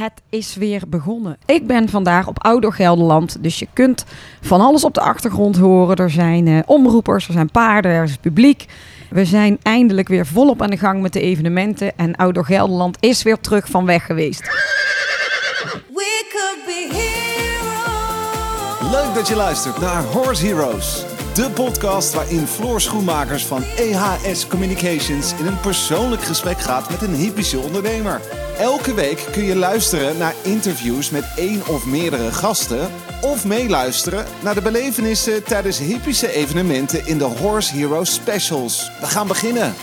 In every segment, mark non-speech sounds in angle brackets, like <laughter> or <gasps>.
Het is weer begonnen. Ik ben vandaag op Ouder Gelderland, dus je kunt van alles op de achtergrond horen. Er zijn uh, omroepers, er zijn paarden, er is publiek. We zijn eindelijk weer volop aan de gang met de evenementen en Ouder Gelderland is weer terug van weg geweest. We could be Leuk dat je luistert naar Horse Heroes. De podcast waarin Floor Schoenmakers van EHS Communications in een persoonlijk gesprek gaat met een hippische ondernemer. Elke week kun je luisteren naar interviews met één of meerdere gasten. Of meeluisteren naar de belevenissen tijdens hippische evenementen in de Horse Heroes Specials. We gaan beginnen.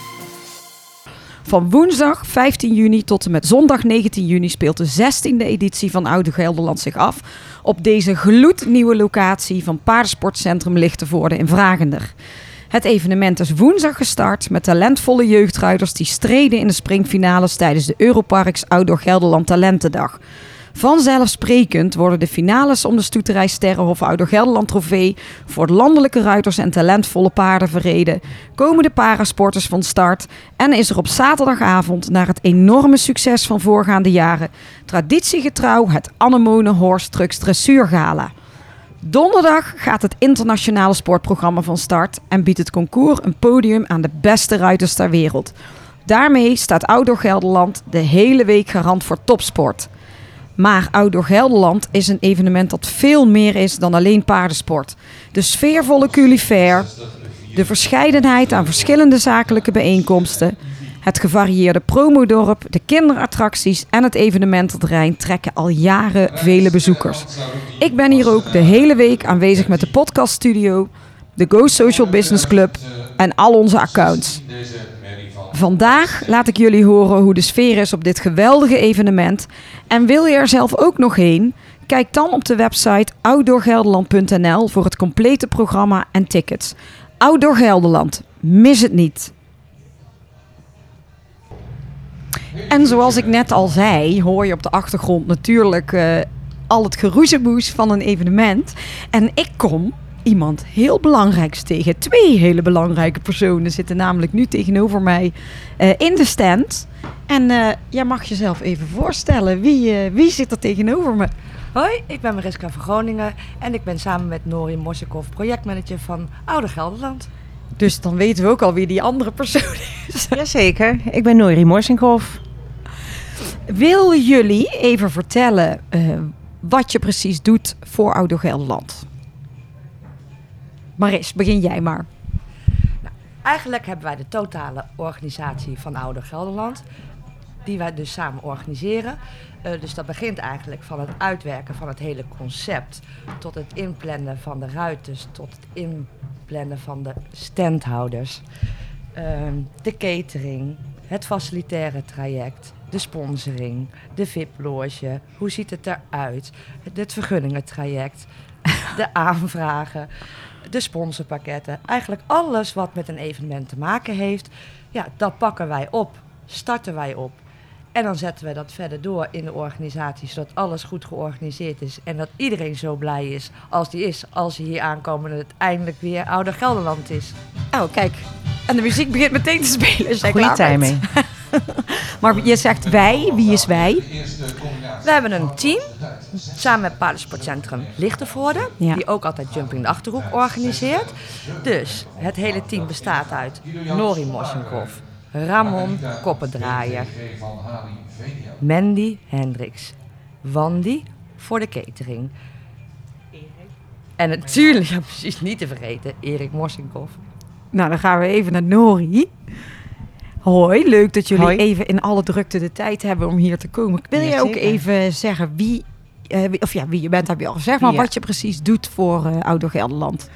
Van woensdag 15 juni tot en met zondag 19 juni speelt de 16e editie van Oude Gelderland zich af op deze gloednieuwe locatie van Paardensportcentrum Lichtenvoorde in Vragender. Het evenement is woensdag gestart met talentvolle jeugdruiters die streden in de springfinales tijdens de Europarks Outdoor Gelderland Talentendag. Vanzelfsprekend worden de finales om de Stoeterij Sterrenhof Ouder Gelderland Trofee voor landelijke ruiters en talentvolle paarden verreden. Komen de parasporters van start en is er op zaterdagavond, naar het enorme succes van voorgaande jaren, traditiegetrouw het Anemone Horse Trucks Dressuur Gala. Donderdag gaat het internationale sportprogramma van start en biedt het concours een podium aan de beste ruiters ter wereld. Daarmee staat Outdoor Gelderland de hele week garant voor topsport. Maar Outdoor Gelderland is een evenement dat veel meer is dan alleen paardensport. De sfeervolle culifair, de verscheidenheid aan verschillende zakelijke bijeenkomsten, het gevarieerde promodorp, de kinderattracties en het evenemententerrein trekken al jaren vele bezoekers. Ik ben hier ook de hele week aanwezig met de podcaststudio, de Go Social Business Club en al onze accounts. Vandaag laat ik jullie horen hoe de sfeer is op dit geweldige evenement. En wil je er zelf ook nog heen? Kijk dan op de website outdoorgelderland.nl voor het complete programma en tickets. Outdoor Gelderland, mis het niet. En zoals ik net al zei, hoor je op de achtergrond natuurlijk uh, al het geroezemoes van een evenement. En ik kom iemand heel belangrijks tegen. Twee hele belangrijke personen zitten namelijk nu tegenover mij uh, in de stand. En uh, jij mag jezelf even voorstellen. Wie, uh, wie zit er tegenover me? Hoi, ik ben Mariska van Groningen en ik ben samen met Nori Morsikov projectmanager van Oude Gelderland. Dus dan weten we ook al wie die andere persoon is. <laughs> Jazeker, ik ben Nori Morsinkhoff. Wil jullie even vertellen wat je precies doet voor Oude Gelderland? Maris, begin jij maar. Nou, eigenlijk hebben wij de totale organisatie van Ouder Gelderland. Die wij dus samen organiseren. Uh, dus dat begint eigenlijk van het uitwerken van het hele concept. Tot het inplannen van de ruiters. Tot het inplannen van de standhouders. Uh, de catering. Het facilitaire traject. De sponsoring. De VIP-loge. Hoe ziet het eruit? Het vergunningentraject. De aanvragen de sponsorpakketten. Eigenlijk alles wat met een evenement te maken heeft, ja, dat pakken wij op, starten wij op. En dan zetten we dat verder door in de organisatie, zodat alles goed georganiseerd is. En dat iedereen zo blij is als die is, als hij hier aankomen en het eindelijk weer Ouder Gelderland is. Oh, kijk. En de muziek begint meteen te spelen. Goeie timing. <laughs> <laughs> maar je zegt wij, wie is wij? We hebben een team samen met Paardensportcentrum Lichtenvoorde, ja. die ook altijd Jumping de Achterhoek organiseert. Dus het hele team bestaat uit Nori Mossenkopf, Ramon Koppendraaier, Mandy Hendricks, Wandy voor de catering. En natuurlijk, <laughs> ja, precies niet te vergeten, Erik Morsinkhoff. Nou, dan gaan we even naar Nori. Hoi, leuk dat jullie even in alle drukte de tijd hebben om hier te komen. Wil je ook even zeggen wie, uh, of ja, wie je bent, heb je al gezegd, maar wat je precies doet voor uh, Outdoor Gelderland?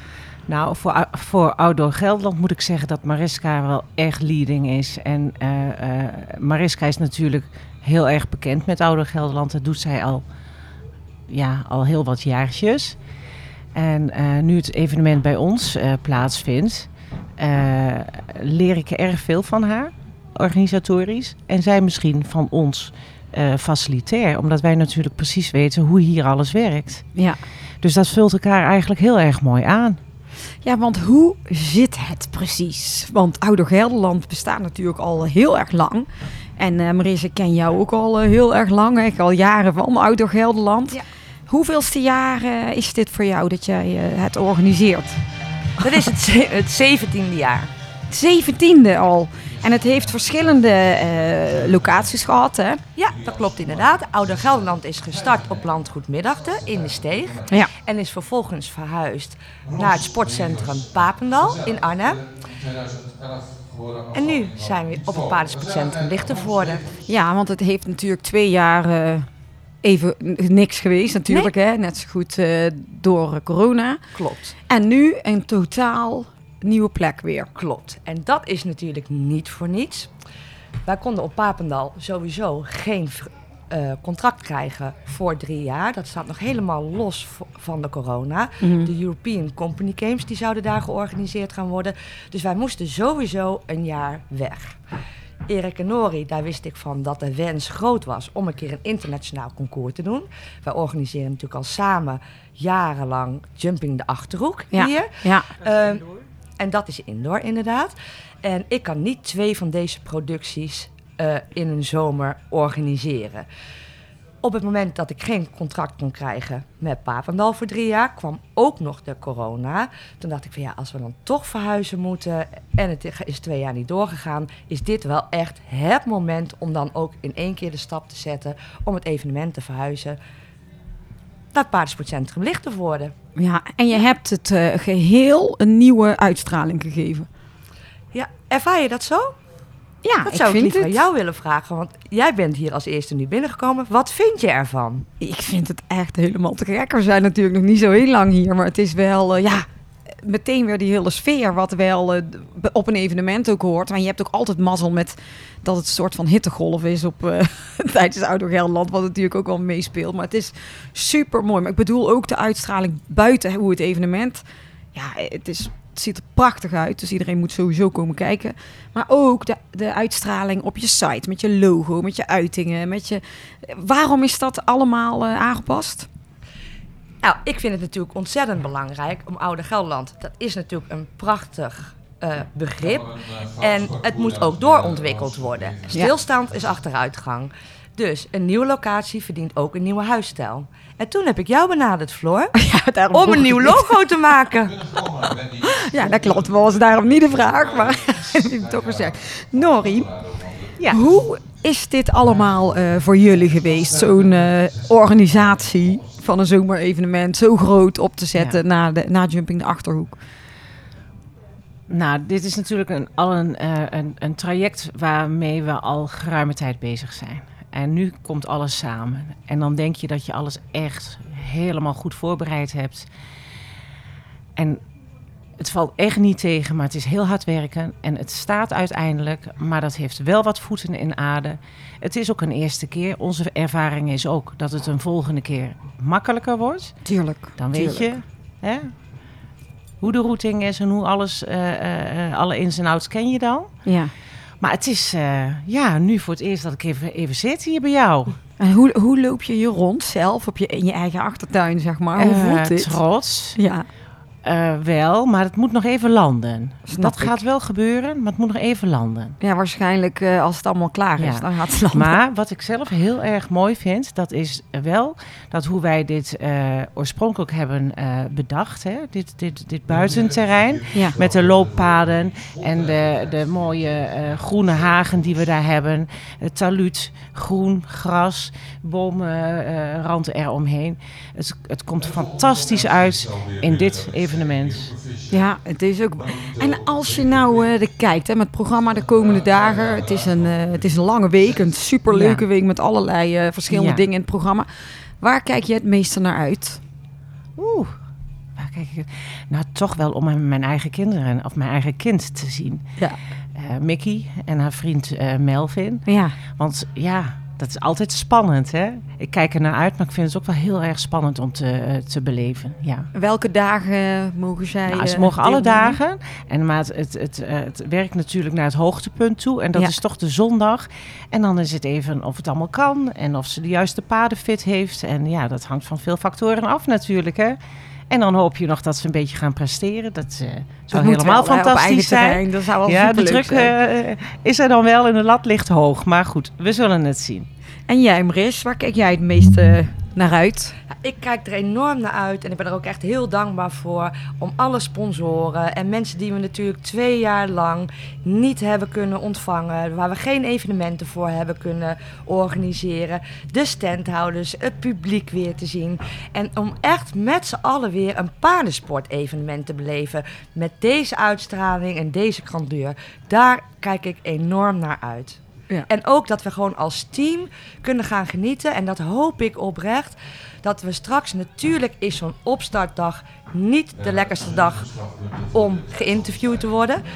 Nou, voor, voor Outdoor Gelderland moet ik zeggen dat Mariska wel echt leading is. En uh, Mariska is natuurlijk heel erg bekend met Outdoor Gelderland. Dat doet zij al, ja, al heel wat jaartjes. En nu het evenement bij ons plaatsvindt, leer ik erg veel van haar organisatorisch. En zij misschien van ons uh, facilitair. Omdat wij natuurlijk precies weten hoe hier alles werkt. Ja. Dus dat vult elkaar eigenlijk heel erg mooi aan. Ja, want hoe zit het precies? Want Ouder Gelderland bestaat natuurlijk al heel erg lang. En uh, Marisse, ik ken jou ook al heel erg lang. Echt al jaren van Outdoor Gelderland. Ja. Hoeveelste jaar is dit voor jou dat jij het organiseert? Dat is het, het zeventiende jaar. Zeventiende al. En het heeft verschillende uh, locaties gehad, hè? Ja, dat klopt inderdaad. Ouder Gelderland is gestart op Landgoed Middachten in de Steeg. Ja. En is vervolgens verhuisd naar het sportcentrum Papendal in Arnhem. En nu zijn we op het paardensportcentrum Lichtenvoorde. Ja, want het heeft natuurlijk twee jaar uh, even niks geweest natuurlijk. Hè? Net zo goed uh, door corona. Klopt. En nu een totaal nieuwe plek weer. Klopt. En dat is natuurlijk niet voor niets. Wij konden op Papendal sowieso geen uh, contract krijgen voor drie jaar. Dat staat nog helemaal los van de corona. Mhm. De European Company Games die zouden daar georganiseerd gaan worden. Dus wij moesten sowieso een jaar weg. Erik en Nori, daar wist ik van dat de wens groot was om een keer een internationaal concours te doen. Wij organiseren natuurlijk al samen jarenlang Jumping de Achterhoek Ja. hier. Ja. Ehm, en dat is indoor inderdaad. En ik kan niet twee van deze producties eh, in een zomer organiseren. Op het moment dat ik geen contract kon krijgen met Papendal voor drie jaar, kwam ook nog de corona. Toen dacht ik van ja, als we dan toch verhuizen moeten en het is twee jaar niet doorgegaan, is dit wel echt het moment om dan ook in één keer de stap te zetten om het evenement te verhuizen het paardensportcentrum licht te worden. Ja, en je hebt het uh, geheel een nieuwe uitstraling gegeven. Ja, ervaar je dat zo? Ja, dat zou ik, vind liever het. aan jou willen vragen, want jij bent hier als eerste nu binnengekomen. Wat vind je ervan? Ik vind het echt helemaal te gek. We zijn natuurlijk nog niet zo heel lang hier, maar het is wel, uh, ja, meteen weer die hele sfeer wat wel uh, op een evenement ook hoort. Maar je hebt ook altijd mazzel met dat het een soort van hittegolf is op uh, <laughs> tijdens Ouder Gelderland, wat natuurlijk ook wel meespeelt. Maar het is super mooi. Maar ik bedoel ook de uitstraling buiten hoe het evenement. Ja, het is het ziet er prachtig uit, dus iedereen moet sowieso komen kijken. Maar ook de, de uitstraling op je site, met je logo, met je uitingen, met je... Waarom is dat allemaal uh, aangepast? Nou, ik vind het natuurlijk ontzettend belangrijk om Oude Gelderland... dat is natuurlijk een prachtig uh, begrip. En het moet ook doorontwikkeld worden. Stilstand is achteruitgang. Dus een nieuwe locatie verdient ook een nieuwe huisstijl. En toen heb ik jou benaderd, Floor, <laughs> ja, om een nieuw logo te maken. <laughs> ja, dat klopt. Was daarom niet de vraag, maar <laughs> heb ik toch gezegd. Nori, ja. hoe is dit allemaal uh, voor jullie geweest? Zo'n uh, organisatie van een zomerevenement zo groot op te zetten ja. na, de, na Jumping de Achterhoek? Nou, dit is natuurlijk een, al een, uh, een, een traject waarmee we al geruime tijd bezig zijn. En nu komt alles samen. En dan denk je dat je alles echt helemaal goed voorbereid hebt. En het valt echt niet tegen, maar het is heel hard werken. En het staat uiteindelijk, maar dat heeft wel wat voeten in aarde. Het is ook een eerste keer. Onze ervaring is ook dat het een volgende keer makkelijker wordt. Tuurlijk. Dan weet tuurlijk. je hè, hoe de routing is en hoe alles, uh, uh, alle ins en outs ken je dan. Ja. Maar het is uh, ja, nu voor het eerst dat ik even, even zit hier bij jou. En hoe, hoe loop je hier rond zelf op je, in je eigen achtertuin, zeg maar? Hoe voelt dit? Trots. Ja. Uh, wel, maar het moet nog even landen. Snap dat ik. gaat wel gebeuren, maar het moet nog even landen. Ja, waarschijnlijk uh, als het allemaal klaar is, Ja. dan gaat het landen. Maar wat ik zelf heel erg mooi vind, dat is wel dat hoe wij dit uh, oorspronkelijk hebben uh, bedacht. Hè? Dit, dit, dit buitenterrein Ja. met de looppaden en de, de mooie uh, groene hagen die we daar hebben. Het taluut, groen, gras, bomenrand eromheen. Het, het komt fantastisch uit in dit Ja, het is ook. En als je nou uh, kijkt hè, met het programma de komende dagen. Het is een, uh, het is een lange week, een superleuke Ja. week met allerlei uh, verschillende Ja. dingen in het programma. Waar kijk je het meeste naar uit? Oeh, waar kijk ik? Nou, toch wel om mijn eigen kinderen of mijn eigen kind te zien. Ja. Eh, Mickey en haar vriend eh, Melvin. Ja, Want ja, dat is altijd spannend, hè? Ik kijk er naar uit, maar ik vind het ook wel heel erg spannend om te, eh, te beleven. Ja. welke dagen mogen zij? Nou, ze eh, mogen alle dagen. En, maar het, het, het, eh, het werkt natuurlijk naar het hoogtepunt toe. En dat Ja. is toch de zondag. En dan is het even of het allemaal kan. En of ze de juiste paden fit heeft. En ja, dat hangt van veel factoren af natuurlijk. Hè? En dan hoop je nog dat ze een beetje gaan presteren. Dat eh, zou helemaal wel, fantastisch zijn. terrein. Dat zou wel Ja, de druk eh, is er dan wel en de lat ligt hoog. Maar goed, we zullen het zien. En jij, Maris, waar kijk jij het meeste naar uit? Ik kijk er enorm naar uit en ik ben er ook echt heel dankbaar voor. Om alle sponsoren en mensen die we natuurlijk twee jaar lang niet hebben kunnen ontvangen. Waar we geen evenementen voor hebben kunnen organiseren. De standhouders, het publiek weer te zien. En om echt met z'n allen weer een paardensport-evenement te beleven. Met deze uitstraling en deze grandeur. Daar kijk ik enorm naar uit. Ja. En ook dat we gewoon als team kunnen gaan genieten. En dat hoop ik oprecht. Dat we straks, natuurlijk is zo'n opstartdag niet de lekkerste dag om geïnterviewd te worden. <laughs>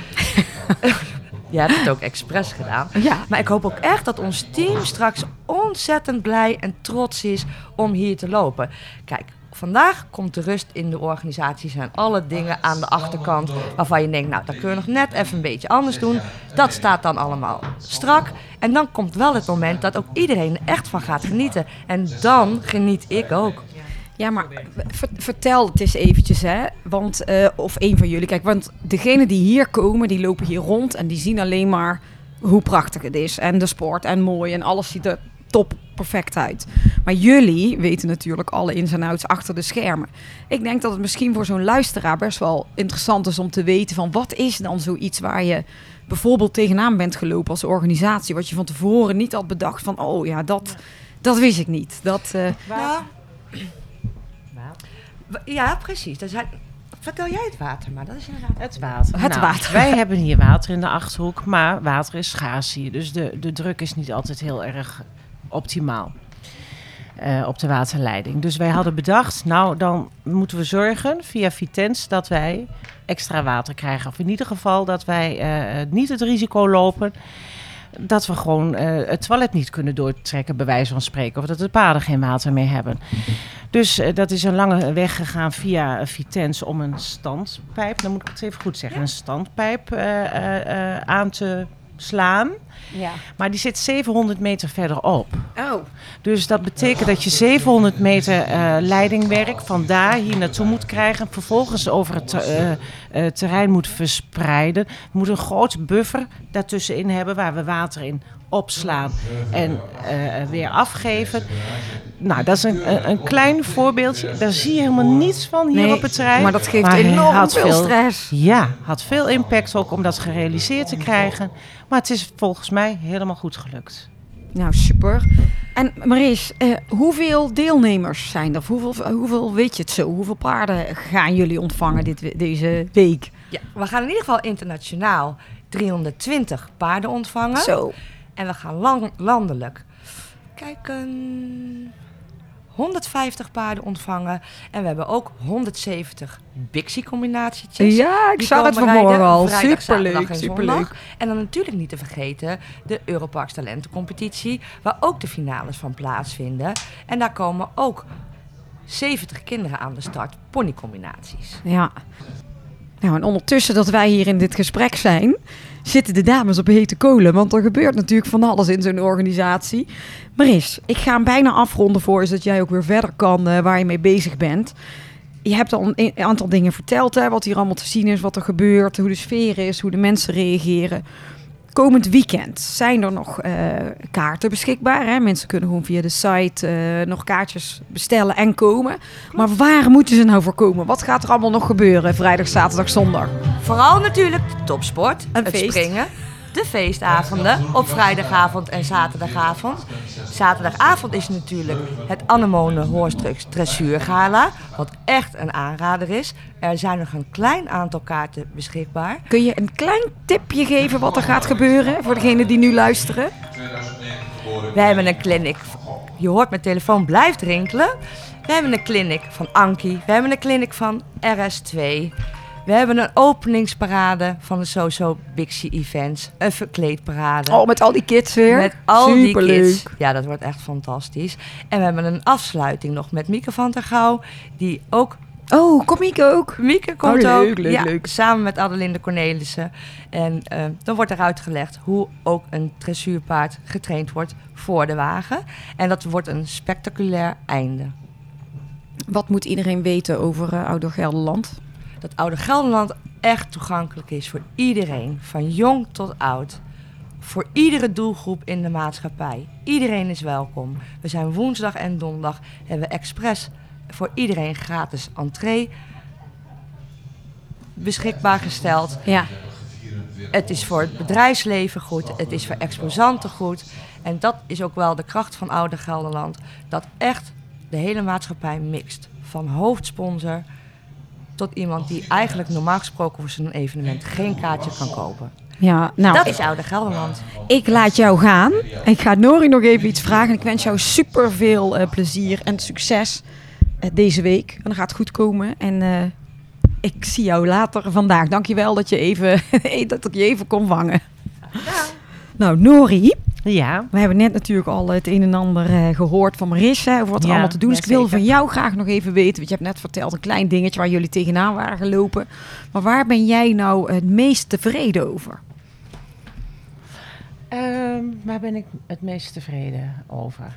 Je hebt het ook expres gedaan. Ja. Maar ik hoop ook echt dat ons team straks ontzettend blij en trots is om hier te lopen. Kijk, vandaag komt de rust in de organisaties en alle dingen aan de achterkant waarvan je denkt, nou, dat kun je nog net even een beetje anders doen. Dat staat dan allemaal strak. En dan komt wel het moment dat ook iedereen er echt van gaat genieten. En dan geniet ik ook. Ja, maar ver- vertel het eens eventjes, hè. Want, eh, of een van jullie. Kijk, want degenen die hier komen, die lopen hier rond en die zien alleen maar hoe prachtig het is. En de sport en mooi en alles ziet er top perfect uit. Maar jullie weten natuurlijk alle ins en outs achter de schermen. Ik denk dat het misschien voor zo'n luisteraar best wel interessant is om te weten van wat is dan zoiets waar je bijvoorbeeld tegenaan bent gelopen als organisatie. Wat je van tevoren niet had bedacht van, oh ja, dat, dat wist ik niet. Dat, eh, Nou, ja, precies. Er zijn, vertel jij het water maar. Dat is inderdaad... Het water. Het Nou, water. Wij hebben hier water in de Achterhoek, maar water is schaars hier. Dus de, de druk is niet altijd heel erg optimaal eh, op de waterleiding. Dus wij hadden bedacht, nou dan moeten we zorgen via Vitens dat wij extra water krijgen. Of in ieder geval dat wij eh, niet het risico lopen dat we gewoon eh, het toilet niet kunnen doortrekken, bij wijze van spreken. Of dat de paarden geen water meer hebben. Dus eh, dat is een lange weg gegaan via eh, Vitens om een standpijp, dan moet ik het even goed zeggen, een standpijp eh, eh, eh, aan te slaan. ja. Maar die zit 700 meter verderop. Oh. Dus dat betekent dat je 700 meter eh, leidingwerk van daar hier naartoe moet krijgen. Vervolgens over het eh, eh, terrein moet verspreiden. We moeten een grote buffer daartussenin hebben waar we water in opslaan en eh, weer afgeven. Nou, dat is een, een, een klein voorbeeldje. Daar zie je helemaal niets van hier Nee, op het terrein. Maar dat geeft Maar enorm veel stress. Ja, had veel impact ook om dat gerealiseerd te krijgen. Maar het is volgens mij helemaal goed gelukt. Nou, super. En Maries, eh, hoeveel deelnemers zijn er? Hoeveel, hoeveel weet je het zo? Hoeveel paarden gaan jullie ontvangen dit, deze week? Ja, we gaan in ieder geval internationaal 320 paarden ontvangen. Zo. En we gaan lang, landelijk kijken. 150 paarden ontvangen. En we hebben ook 170 Bixie-combinatietjes. Ja, ik Die zag het vanmorgen al. vrijdag, Superleuk, en superleuk. En dan natuurlijk niet te vergeten de Europarks Talentencompetitie, waar ook de finales van plaatsvinden. En daar komen ook 70 kinderen aan de start, ponycombinaties. Ja. Nou, en ondertussen dat wij hier in dit gesprek zijn, zitten de dames op hete kolen. Want er gebeurt natuurlijk van alles in zo'n organisatie. Maris, ik ga hem bijna afronden voor zodat jij ook weer verder kan eh, waar je mee bezig bent. Je hebt al een aantal dingen verteld, hè, wat hier allemaal te zien is, wat er gebeurt, hoe de sfeer is, hoe de mensen reageren. Komend weekend zijn er nog eh, kaarten beschikbaar. Hè? Mensen kunnen gewoon via de site eh, nog kaartjes bestellen en komen. Maar waar moeten ze nou voor komen? Wat gaat er allemaal nog gebeuren vrijdag, zaterdag, zondag? Vooral natuurlijk de topsport, Een het feest. springen, de feestavonden op vrijdagavond en zaterdagavond. Zaterdagavond is natuurlijk het Anemone Horstrux Dressuurgala, wat echt een aanrader is. Er zijn nog een klein aantal kaarten beschikbaar. Kun je een klein tipje geven wat er gaat gebeuren voor degenen die nu luisteren? We hebben een clinic. Je hoort mijn telefoon blijft rinkelen. We hebben een clinic van Anki. We hebben een clinic van RS2. We hebben een openingsparade van de Soso Bixie Events. Een verkleedparade. Oh, met al die kids weer. Met al die Superleuk. kids. Ja, dat wordt echt fantastisch. En we hebben een afsluiting nog met Mieke van der Gouw. Die ook... Oh, kom ik ook. Mieke komt Oh, leuk, ook. leuk, ja, leuk. Samen met Adelinde Cornelissen. En eh, dan wordt er uitgelegd hoe ook een dressuurpaard getraind wordt voor de wagen. En dat wordt een spectaculair einde. Wat moet iedereen weten over uh, Gelderland? Dat Ouder Gelderland echt toegankelijk is voor iedereen, van jong tot oud. Voor iedere doelgroep in de maatschappij. Iedereen is welkom. We zijn woensdag en donderdag hebben we expres voor iedereen gratis entree beschikbaar gesteld. Ja. Het is voor het bedrijfsleven goed, het is voor exposanten goed. En dat is ook wel de kracht van Oude Gelderland. Dat echt de hele maatschappij mixt. Van hoofdsponsor tot iemand die eigenlijk normaal gesproken voor zijn evenement geen kaartje kan kopen. Ja, nou, dat is Oude Gelderland. Ik laat jou gaan. Ik ga Nori nog even iets vragen. Ik wens jou super veel uh, plezier en succes uh, deze week. En dan gaat het goed komen. En uh, ik zie jou later vandaag. Dankjewel dat je even, <laughs> dat ik je even kon vangen. Ja. Nou, Nori. Ja. We hebben net natuurlijk al het een en ander uh, gehoord van Marissa over wat er Ja, allemaal te doen is. ja, ik wil van jou graag nog even weten, want je hebt net verteld een klein dingetje waar jullie tegenaan waren gelopen. Maar waar ben jij nou het meest tevreden over? Ehm, waar ben ik het meest tevreden over?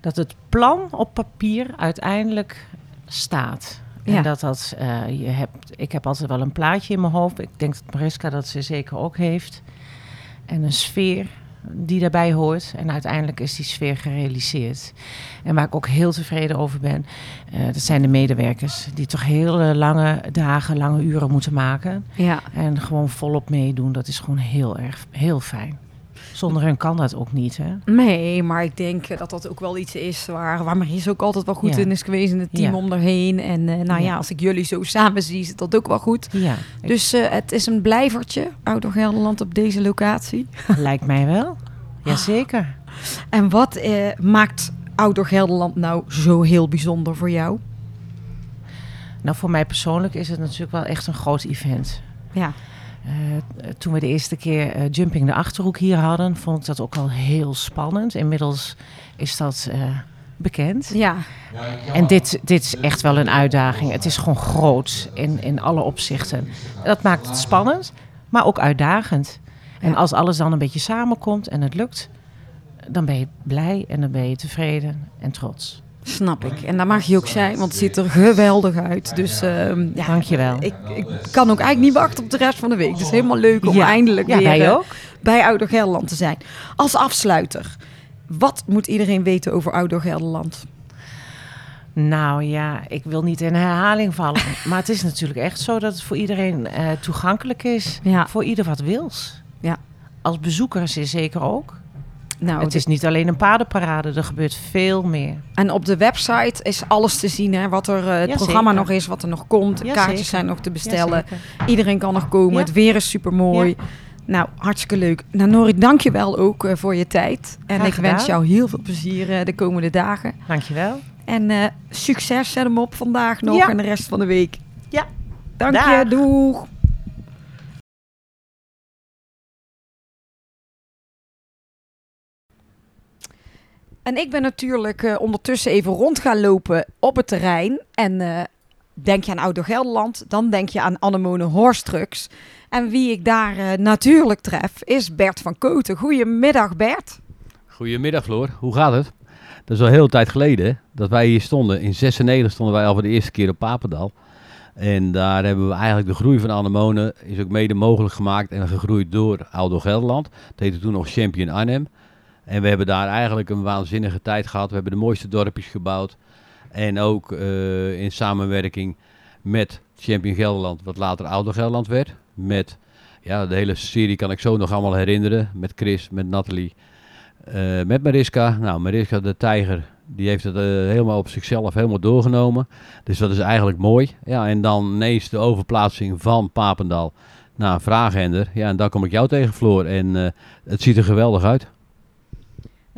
Dat het plan op papier uiteindelijk staat. Ja. En dat dat, eh, je hebt, ik heb altijd wel een plaatje in mijn hoofd. Ik denk dat Mariska dat ze zeker ook heeft. En een sfeer die daarbij hoort. En uiteindelijk is die sfeer gerealiseerd. En waar ik ook heel tevreden over ben, eh, dat zijn de medewerkers. Die toch hele lange dagen, lange uren moeten maken. Ja, En gewoon volop meedoen, dat is gewoon heel erg, heel fijn. Zonder hun kan dat ook niet, hè? nee, maar ik denk dat dat ook wel iets is waar, waar Marissa ook altijd wel goed Ja. in is geweest in het team Ja. om erheen. En eh, nou ja. Ja. als ik jullie zo samen zie, is dat ook wel goed. Ja, Dus eh, het is een blijvertje, Ouder Gelderland op deze locatie. <laughs> lijkt mij wel. Jazeker. En wat eh, maakt Ouder Gelderland nou zo heel bijzonder voor jou? Nou, voor mij persoonlijk is het natuurlijk wel echt een groot event. Ja, Eh, toen we de eerste keer eh, Jumping de Achterhoek hier hadden, vond ik dat ook al heel spannend. Inmiddels is dat eh, bekend. ja. En dit, dit is echt wel een uitdaging. Het is gewoon groot in, in alle opzichten. Dat maakt het spannend, maar ook uitdagend. En als alles dan een beetje samenkomt en het lukt, dan ben je blij en dan ben je tevreden en trots. Snap ik. En dat mag je ook zijn, want het ziet er geweldig uit. Dus ehm ja, Dankjewel. ik, ik kan ook eigenlijk niet wachten op de rest van de week. Het is helemaal leuk om Ja. eindelijk Ja, weer eh, ook. bij Ouder Gelderland te zijn. Als afsluiter, wat moet iedereen weten over Ouder Gelderland? Nou ja, ik wil niet in herhaling vallen. <laughs> maar het is natuurlijk echt zo dat het voor iedereen eh, toegankelijk is. Ja. Voor ieder wat wils. Ja. Als bezoekers is zeker ook. Nou, het is niet alleen een paardenparade, er gebeurt veel meer. En op de website is alles te zien, hè? wat er eh, het Ja, programma zeker. nog is, wat er nog komt. Ja, Kaartjes zeker. zijn nog te bestellen. Iedereen kan nog komen. Het weer is super mooi. Nou, hartstikke leuk. Nou, Nori, dank je wel ook eh, voor je tijd. En ik wens jou heel veel plezier eh, de komende dagen. Dankjewel. En eh, succes, zet hem op vandaag nog en de rest van de week. Ja. Dank je, doeg. En ik ben natuurlijk eh, ondertussen even rond gaan lopen op het terrein. En eh, denk je aan Ouder Gelderland, dan denk je aan Anemone Horse Trucks. En wie ik daar eh, natuurlijk tref, is Bert van Koten. Goedemiddag, Bert. Goedemiddag Floor, hoe gaat het? Dat is al heel tijd geleden dat wij hier stonden. In 96 stonden wij al voor de eerste keer op Papendal. En daar hebben we eigenlijk de groei van anemonen is ook mede mogelijk gemaakt en gegroeid door Aldo Gelderland. Dat heette toen nog Champion Arnhem. En we hebben daar eigenlijk een waanzinnige tijd gehad. We hebben de mooiste dorpjes gebouwd. En ook eh, in samenwerking met Champion Gelderland, wat later Aldo Gelderland werd. Met ja, de hele serie kan ik zo nog allemaal herinneren. Met Chris, met Nathalie. Eh, met Mariska. Nou, Mariska de tijger, die heeft het eh, helemaal op zichzelf helemaal doorgenomen. Dus dat is eigenlijk mooi. Ja, en dan ineens de overplaatsing van Papendal naar Vraaghender. Ja, en dan kom ik jou tegen, Floor. En het ziet er geweldig uit.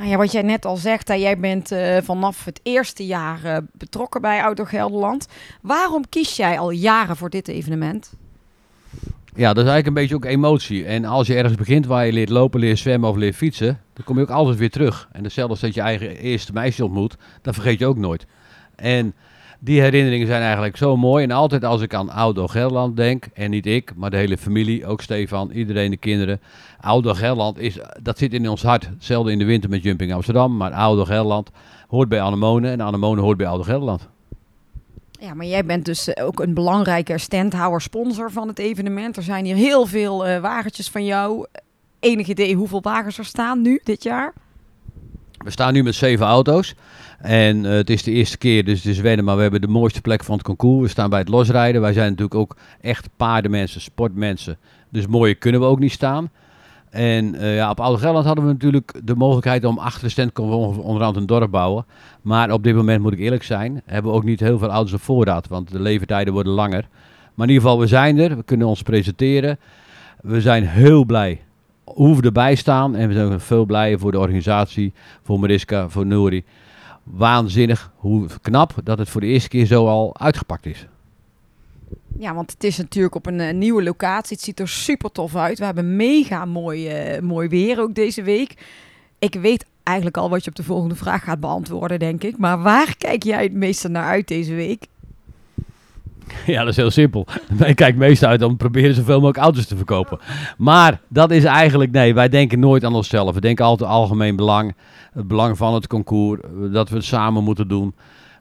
Nou ja, wat jij net al zegt, hè, jij bent eh, vanaf het eerste jaar eh, betrokken bij Ouder Gelderland. Waarom kies jij al jaren voor dit evenement? Ja, dat is eigenlijk een beetje ook emotie. En als je ergens begint waar je leert lopen, leert zwemmen of leert fietsen, dan kom je ook altijd weer terug. En hetzelfde als dat je eigen eerste meisje ontmoet, dat vergeet je ook nooit. En Die herinneringen zijn eigenlijk zo mooi. En altijd als ik aan Oudo Gelderland denk, en niet ik, maar de hele familie, ook Stefan, iedereen, de kinderen. Oudo Gelderland, is, dat zit in ons hart. Hetzelfde in de winter met Jumping Amsterdam, maar Oudo Gelderland hoort bij Anemone en Anemone hoort bij Oudo Gelderland. Ja, maar jij bent dus eh, ook een belangrijke standhouder, sponsor van het evenement. Er zijn hier heel veel uh, wagentjes van jou. Enig idee hoeveel wagens er staan nu dit jaar? We staan nu met zeven auto's. En uh, het is de eerste keer, dus het is wennen, maar we hebben de mooiste plek van het concours. We staan bij het losrijden. Wij zijn natuurlijk ook echt paardenmensen, sportmensen. Dus mooier kunnen we ook niet staan. En uh, ja, op Oude Gelderland hadden we natuurlijk de mogelijkheid om achter de stand onderhand een dorp bouwen. Maar op dit moment moet ik eerlijk zijn, hebben we ook niet heel veel auto's op voorraad, want de leeftijden worden langer. Maar in ieder geval, we zijn er, we kunnen ons presenteren. We zijn heel blij hoe we erbij staan en we zijn veel blijer voor de organisatie, voor Mariska, voor Nouri. Waanzinnig, hoe knap dat het voor de eerste keer zo al uitgepakt is. Ja, want het is natuurlijk op een, nieuwe locatie. Het ziet er super tof uit. We hebben mega mooi, uh, mooi weer ook deze week. Ik weet eigenlijk al wat je op de volgende vraag gaat beantwoorden, denk ik. Maar waar kijk jij het meeste naar uit deze week? <laughs> Ja, dat is heel simpel. Ik kijk meestal uit om proberen zoveel mogelijk auto's te verkopen. Maar dat is eigenlijk, nee, wij denken nooit aan onszelf. We denken altijd algemeen belang. Het belang van het concours, dat we het samen moeten doen.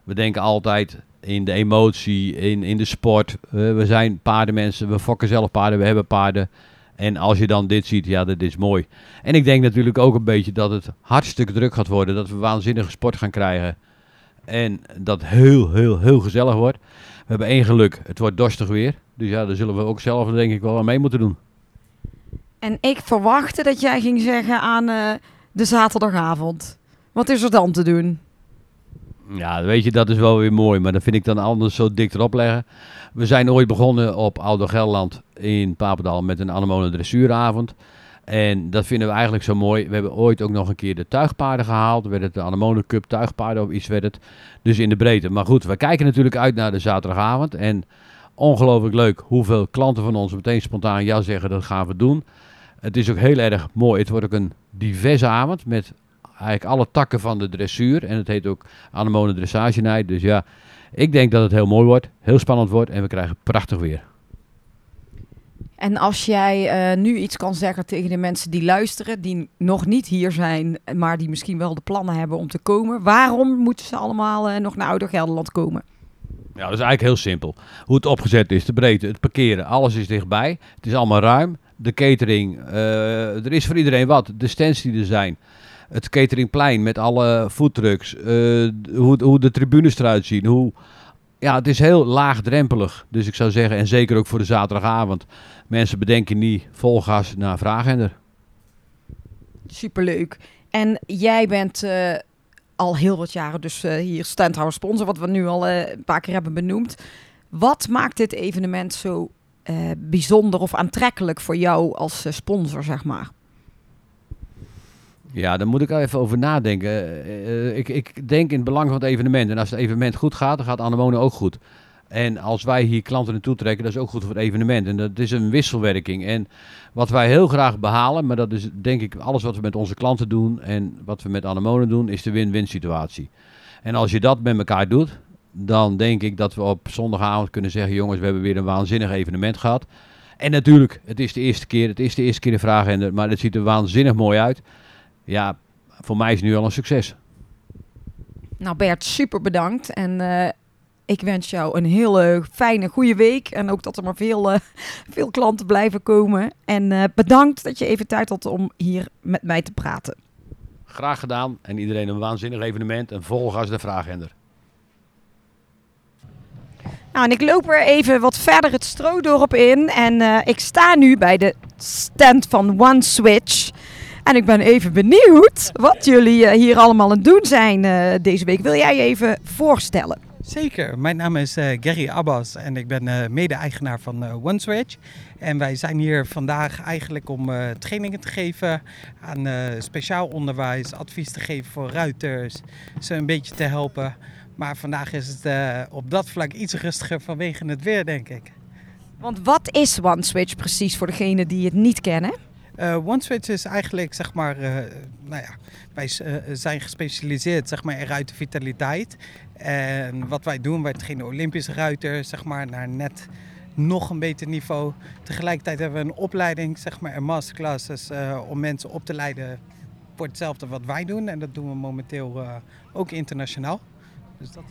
We denken altijd in de emotie, in, in de sport. we zijn paardenmensen, we fokken zelf paarden, we hebben paarden. En als je dan dit ziet, ja, dat is mooi. En ik denk natuurlijk ook een beetje dat het hartstikke druk gaat worden. Dat we waanzinnige sport gaan krijgen. En dat heel, heel, heel gezellig wordt. We hebben één geluk, het wordt dorstig weer. Dus ja, daar zullen we ook zelf denk ik wel aan mee moeten doen. En ik verwachtte dat jij ging zeggen aan uh, de zaterdagavond. Wat is er dan te doen? Ja, weet je, dat is wel weer mooi. Maar dan vind ik dan anders zo dik erop leggen. We zijn ooit begonnen op Oude Gelderland in Papendal met een anemone dressuuravond. En dat vinden we eigenlijk zo mooi. We hebben ooit ook nog een keer de tuigpaarden gehaald. Werd het de Anemone Cup tuigpaarden of iets werd het. Dus in de breedte. Maar goed, we kijken natuurlijk uit naar de zaterdagavond. En ongelooflijk leuk hoeveel klanten van ons meteen spontaan ja zeggen dat gaan we doen. Het is ook heel erg mooi. Het wordt ook een diverse avond met eigenlijk alle takken van de dressuur. En het heet ook anemone dressage Dus ja, ik denk dat het heel mooi wordt, heel spannend wordt en we krijgen prachtig weer. En als jij uh, nu iets kan zeggen tegen de mensen die luisteren, die nog niet hier zijn, maar die misschien wel de plannen hebben om te komen, waarom moeten ze allemaal uh, nog naar Ouder Gelderland komen? Ja, dat is eigenlijk heel simpel. Hoe het opgezet is, de breedte, het parkeren, alles is dichtbij. Het is allemaal ruim. De catering, uh, er is voor iedereen wat. De stands die er zijn het cateringplein met alle foodtrucks, hoe, hoe de tribunes eruit zien, hoe... Ja, het is heel laagdrempelig. Dus ik zou zeggen, en zeker ook voor de zaterdagavond. Mensen bedenken niet vol gas naar Vraaghender. Superleuk. En jij bent uh, al heel wat jaren dus uh, hier standhouder sponsor, wat we nu al een paar keer hebben benoemd. Wat maakt dit evenement zo bijzonder of aantrekkelijk voor jou als sponsor, zeg maar? Ja, daar moet ik even over nadenken. Eh, ik, ik denk in het belang van het evenement. En als het evenement goed gaat, dan gaat Anemone ook goed. En als wij hier klanten naartoe trekken, dat is ook goed voor het evenement. En dat is een wisselwerking. En wat wij heel graag behalen, maar dat is denk ik alles wat we met onze klanten doen en wat we met Anemone doen, is de win-win situatie. En als je dat met elkaar doet, dan denk ik dat we op zondagavond kunnen zeggen, jongens, we hebben weer een waanzinnig evenement gehad. En natuurlijk, het is de eerste keer, het is de eerste keer de vraag, maar het ziet er waanzinnig mooi uit ja, voor mij is het nu al een succes. Nou Bert, super bedankt. En uh, ik wens jou een hele fijne, goede week. En ook dat er maar veel, uh, <laughs> veel klanten blijven komen. En uh, bedankt dat je even tijd had om hier met mij te praten. Graag gedaan. En iedereen een waanzinnig evenement. En volg als de vraaghender. Nou, en ik loop weer even wat verder het Stroodorp in. En ik sta nu bij de stand van One Switch. En ik ben even benieuwd wat jullie eh, hier allemaal aan het doen zijn uh, deze week. Wil jij je even voorstellen? Zeker, mijn naam is uh, Gary Abbas en ik ben mede-eigenaar van OneSwitch. En wij zijn hier vandaag eigenlijk om trainingen te geven aan speciaal onderwijs, advies te geven voor ruiters, ze een beetje te helpen. Maar vandaag is het op dat vlak iets rustiger vanwege het weer, denk ik. Want wat is OneSwitch precies voor degenen die het niet kennen? Uh, OneSwitch is eigenlijk, zeg maar, uh, nou ja, wij uh, zijn gespecialiseerd, zeg maar, in ruitervitaliteit. En wat wij doen, wij trainen Olympische ruiter, zeg maar, naar net nog een beter niveau. Tegelijkertijd hebben we een opleiding, zeg maar, en masterclasses om mensen op te leiden voor hetzelfde wat wij doen. En dat doen we momenteel ook internationaal. Dus dat...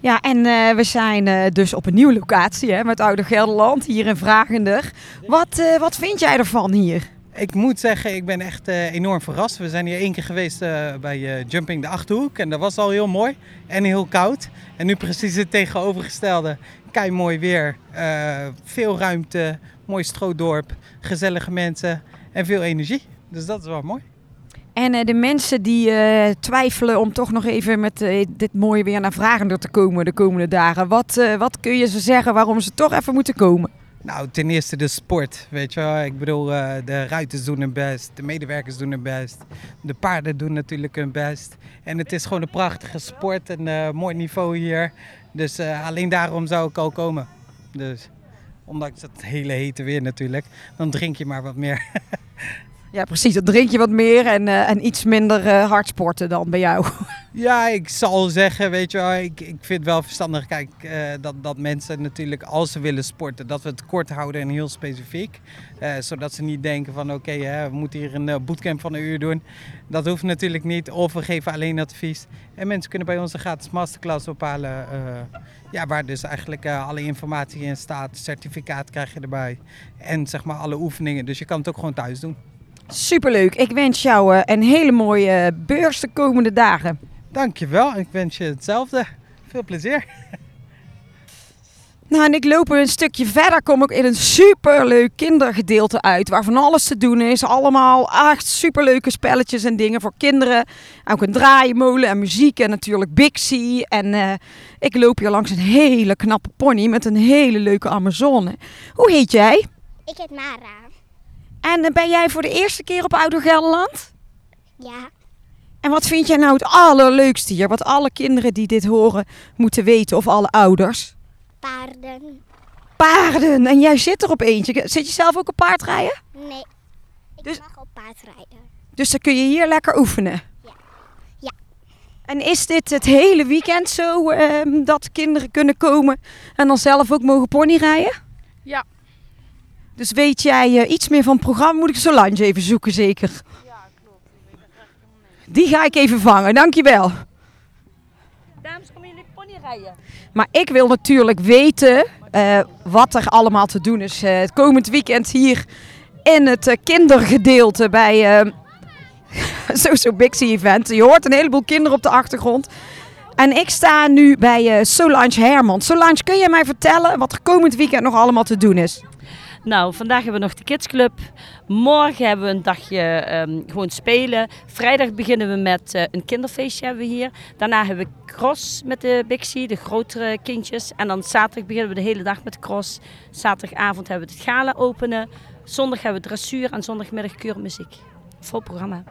Ja, en uh, we zijn uh, dus op een nieuwe locatie hè, met Oude Gelderland, hier in Vragender. Wat, uh, wat vind jij ervan hier? Ik moet zeggen, ik ben echt enorm verrast. We zijn hier één keer geweest bij Jumping de Achterhoek en dat was al heel mooi en heel koud. En nu precies het tegenovergestelde. Kei mooi weer, veel ruimte, mooi stroodorp, gezellige mensen en veel energie. Dus dat is wel mooi. En de mensen die twijfelen om toch nog even met dit mooie weer naar Vragender te komen de komende dagen. Wat, wat kun je ze zeggen waarom ze toch even moeten komen? Nou, ten eerste de sport, weet je wel. Ik bedoel, de ruiters doen hun best, de medewerkers doen hun best. De paarden doen natuurlijk hun best. En het is gewoon een prachtige sport, een mooi niveau hier. Dus alleen daarom zou ik al komen. Dus, ondanks het hele hete weer natuurlijk, dan drink je maar wat meer. <laughs> Ja, precies. Dan drink je wat meer en, uh, en iets minder uh, hard sporten dan bij jou. Ja, ik zal zeggen, weet je wel, ik, ik vind wel verstandig, kijk, uh, dat, dat mensen natuurlijk, als ze willen sporten, dat we het kort houden en heel specifiek. zodat ze niet denken van, oké, we moeten hier een bootcamp van een uur doen. Dat hoeft natuurlijk niet, of we geven alleen advies. En mensen kunnen bij ons een gratis masterclass ophalen, ja, waar dus eigenlijk alle informatie in staat. Certificaat krijg je erbij en zeg maar alle oefeningen. Dus je kan het ook gewoon thuis doen. Superleuk. Ik wens jou een hele mooie beurs de komende dagen. Dankjewel. Ik wens je hetzelfde. Veel plezier. Nou, en ik loop een stukje verder, kom ik in een superleuk kindergedeelte uit. Waar van alles te doen is. Allemaal echt superleuke spelletjes en dingen voor kinderen. Ook een draaienmolen en muziek en natuurlijk Bixie. En uh, ik loop hier langs een hele knappe pony met een hele leuke Amazone. Hoe heet jij? Ik heet Mara. En ben jij voor de eerste keer op Ouder Gelderland? Ja. En wat vind jij nou het allerleukste hier? Wat alle kinderen die dit horen moeten weten, of alle ouders? Paarden. Paarden! En jij zit er op eentje. Zit je zelf ook op paard rijden? Nee. Ik dus, mag op paard rijden. Dus dan kun je hier lekker oefenen? Ja. Ja. En is dit het hele weekend zo um, dat kinderen kunnen komen en dan zelf ook mogen ponyrijden? Ja. Dus weet jij uh, iets meer van het programma? Moet ik Solange even zoeken, zeker? Die ga ik even vangen, dankjewel. Dames, komen jullie pony rijden? Maar ik wil natuurlijk weten uh, wat er allemaal te doen is. Uh, het komend weekend hier in het kindergedeelte bij <laughs> Social Bixie Event. Je hoort een heleboel kinderen op de achtergrond. En ik sta nu bij Solange Herman. Solange, kun je mij vertellen wat er komend weekend nog allemaal te doen is? Nou, vandaag hebben we nog de kidsclub. Morgen hebben we een dagje um, gewoon spelen. Vrijdag beginnen we met uh, een kinderfeestje hebben we hier. Daarna hebben we cross met de Bixie, de grotere kindjes. En dan zaterdag beginnen we de hele dag met cross. Zaterdagavond hebben we het gala openen. Zondag hebben we dressuur en zondagmiddag keurmuziek. Vol programma.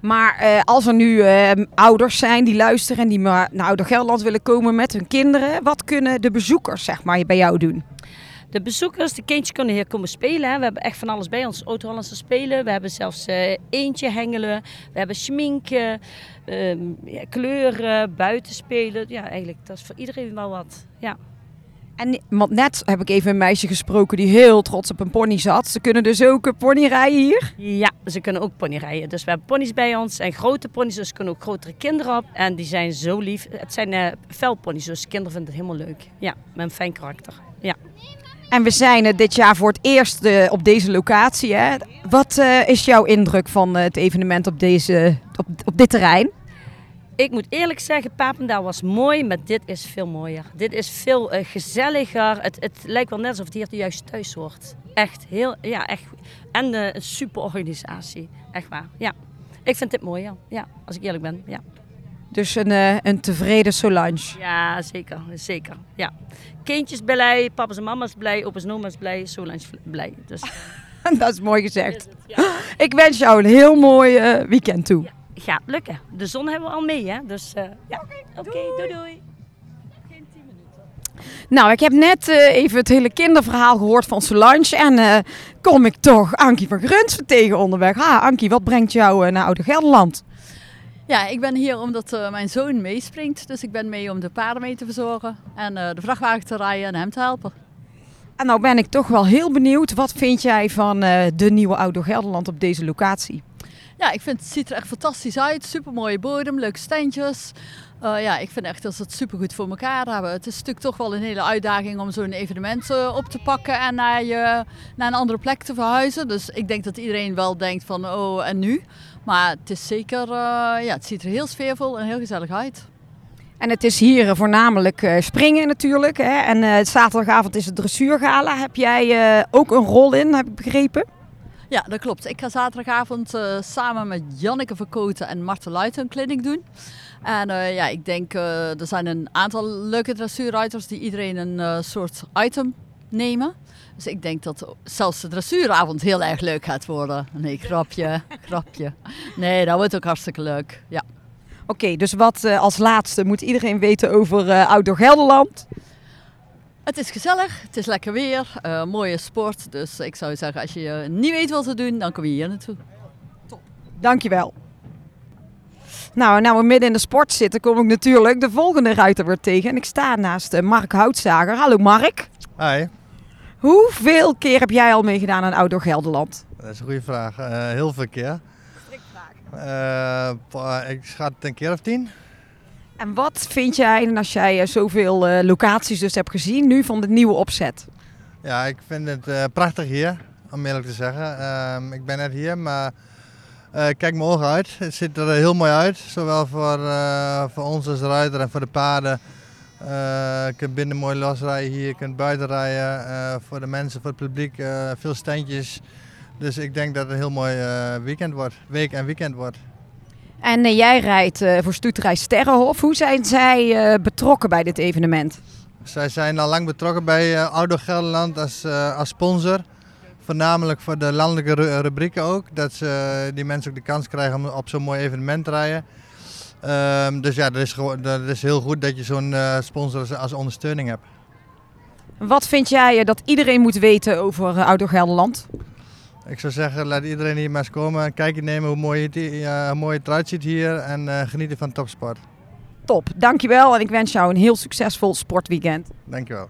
Maar uh, als er nu uh, ouders zijn die luisteren en die naar Ouder Gelderland willen komen met hun kinderen, wat kunnen de bezoekers zeg maar, bij jou doen? De bezoekers, de kindjes kunnen hier komen spelen. Hè. We hebben echt van alles bij ons. Oud-Hollandse spelen. We hebben zelfs uh, eentje hengelen. We hebben schminken, um, ja, kleuren, buitenspelen. Ja, eigenlijk, dat is voor iedereen wel wat. Ja. En want net heb ik even een meisje gesproken die heel trots op een pony zat. Ze kunnen dus ook een pony rijden hier? Ja, ze kunnen ook pony rijden. Dus we hebben ponies bij ons en grote ponies, dus kunnen ook grotere kinderen op. En die zijn zo lief. Het zijn uh, velponies, dus kinderen vinden het helemaal leuk. Ja, met een fijn karakter. Ja. En we zijn dit jaar voor het eerst uh, op deze locatie. Hè? Wat uh, is jouw indruk van uh, het evenement op, deze, op, op dit terrein? Ik moet eerlijk zeggen, Papendaal was mooi, maar dit is veel mooier. Dit is veel gezelliger. Het, het lijkt wel net alsof het hier juist thuis hoort. Echt heel, ja, echt. En een super organisatie. Echt waar, ja. Ik vind dit mooier, ja, als ik eerlijk ben, ja. Dus een, uh, een tevreden Solange. Ja, zeker. zeker. Ja. Kindjes blij, papa's en mama's blij, opa's en oma's blij, Solange blij. Dus, <laughs> dat is mooi gezegd. Ja. <gasps> Ik wens jou een heel mooi uh, weekend toe. Ja, gaat lukken. De zon hebben we al mee, hè? Dus uh, ja. Oké, okay, doei. doei doei. Nou, ik heb net eh, even het hele kinderverhaal gehoord van Solange. En eh, kom ik toch Ankie van Gruns tegen onderweg. Ha, Ankie, wat brengt jou eh, naar Oude Gelderland? Ja, ik ben hier omdat eh, mijn zoon meespringt. Dus ik ben mee om de paarden mee te verzorgen. En eh, de vrachtwagen te rijden en hem te helpen. En nou ben ik toch wel heel benieuwd. Wat vind jij van eh, de nieuwe Oude Gelderland op deze locatie? Ja, ik vind het ziet er echt fantastisch uit. Super mooie bodem, leuke standjes. Eh, ja, ik vind echt dat ze het super goed voor elkaar hebben. Het is natuurlijk toch wel een hele uitdaging om zo'n evenement eh, op te pakken en naar, je, naar een andere plek te verhuizen. Dus ik denk dat iedereen wel denkt van oh en nu. Maar het is zeker, eh, ja, het ziet er heel sfeervol en heel gezellig uit. En het is hier voornamelijk springen natuurlijk. Hè? En zaterdagavond is het dressuurgala. Heb jij ook een rol in, heb ik begrepen? Ja, dat klopt. Ik ga zaterdagavond samen met Janneke Verkoten en Marten Luiten een clinic doen. En eh, ja, ik denk, eh, er zijn een aantal leuke dressuurruiters die iedereen een eh, soort item nemen. Dus ik denk dat zelfs de dressuuravond heel erg leuk gaat worden. Nee, grapje, <laughs> grapje. Nee, dat wordt ook hartstikke leuk, ja. Oké, dus wat als laatste moet iedereen weten over Outdoor Gelderland? Het is gezellig, het is lekker weer, mooie sport. Dus ik zou zeggen, als je niet weet wat te doen, dan kom je hier naartoe. Dankjewel. Nou, nou we midden in de sport zitten, kom ik natuurlijk de volgende ruiter weer tegen. En ik sta naast eh, Mark Houtzager. Hallo Mark. Hi, Hoeveel keer heb jij al meegedaan aan Outdoor Gelderland? dat is een goede vraag. Eh, heel veel keer. Eh, pa- ik schat een keer of tien. En wat vind jij, als jij zoveel eh, locaties dus hebt gezien, nu van de nieuwe opzet? Ja, ik vind het prachtig hier, om eerlijk te zeggen. Ehm, ik ben net hier, maar eh, kijk mijn ogen uit. Het ziet er heel mooi uit, zowel voor, eh, voor ons als ruiter en voor de paarden. Eh, je kunt binnen mooi losrijden hier, je kunt buiten rijden. voor de mensen, voor het publiek, veel standjes. Dus ik denk dat het een heel mooi weekend wordt, week en weekend wordt. En jij rijdt voor Stoeterij Sterrenhof. Hoe zijn zij betrokken bij dit evenement? Zij zijn al lang betrokken bij uh, Ouder Gelderland als, als sponsor. Voornamelijk voor de landelijke ru- rubrieken ook. Dat ze, eh, die mensen ook de kans krijgen om op zo'n mooi evenement te rijden. Ehm, dus ja, dat is, gewoon, dat is heel goed dat je zo'n eh, sponsor als, als ondersteuning hebt. Wat vind jij eh, dat iedereen moet weten over uh, Outdoor Gelderland? Ik zou zeggen, laat iedereen hier maar eens komen. Een kijkje nemen hoe mooi het, hoe mooi het eruit ziet hier. En eh, genieten van topsport. Top, dankjewel en ik wens jou een heel succesvol sportweekend. Dankjewel.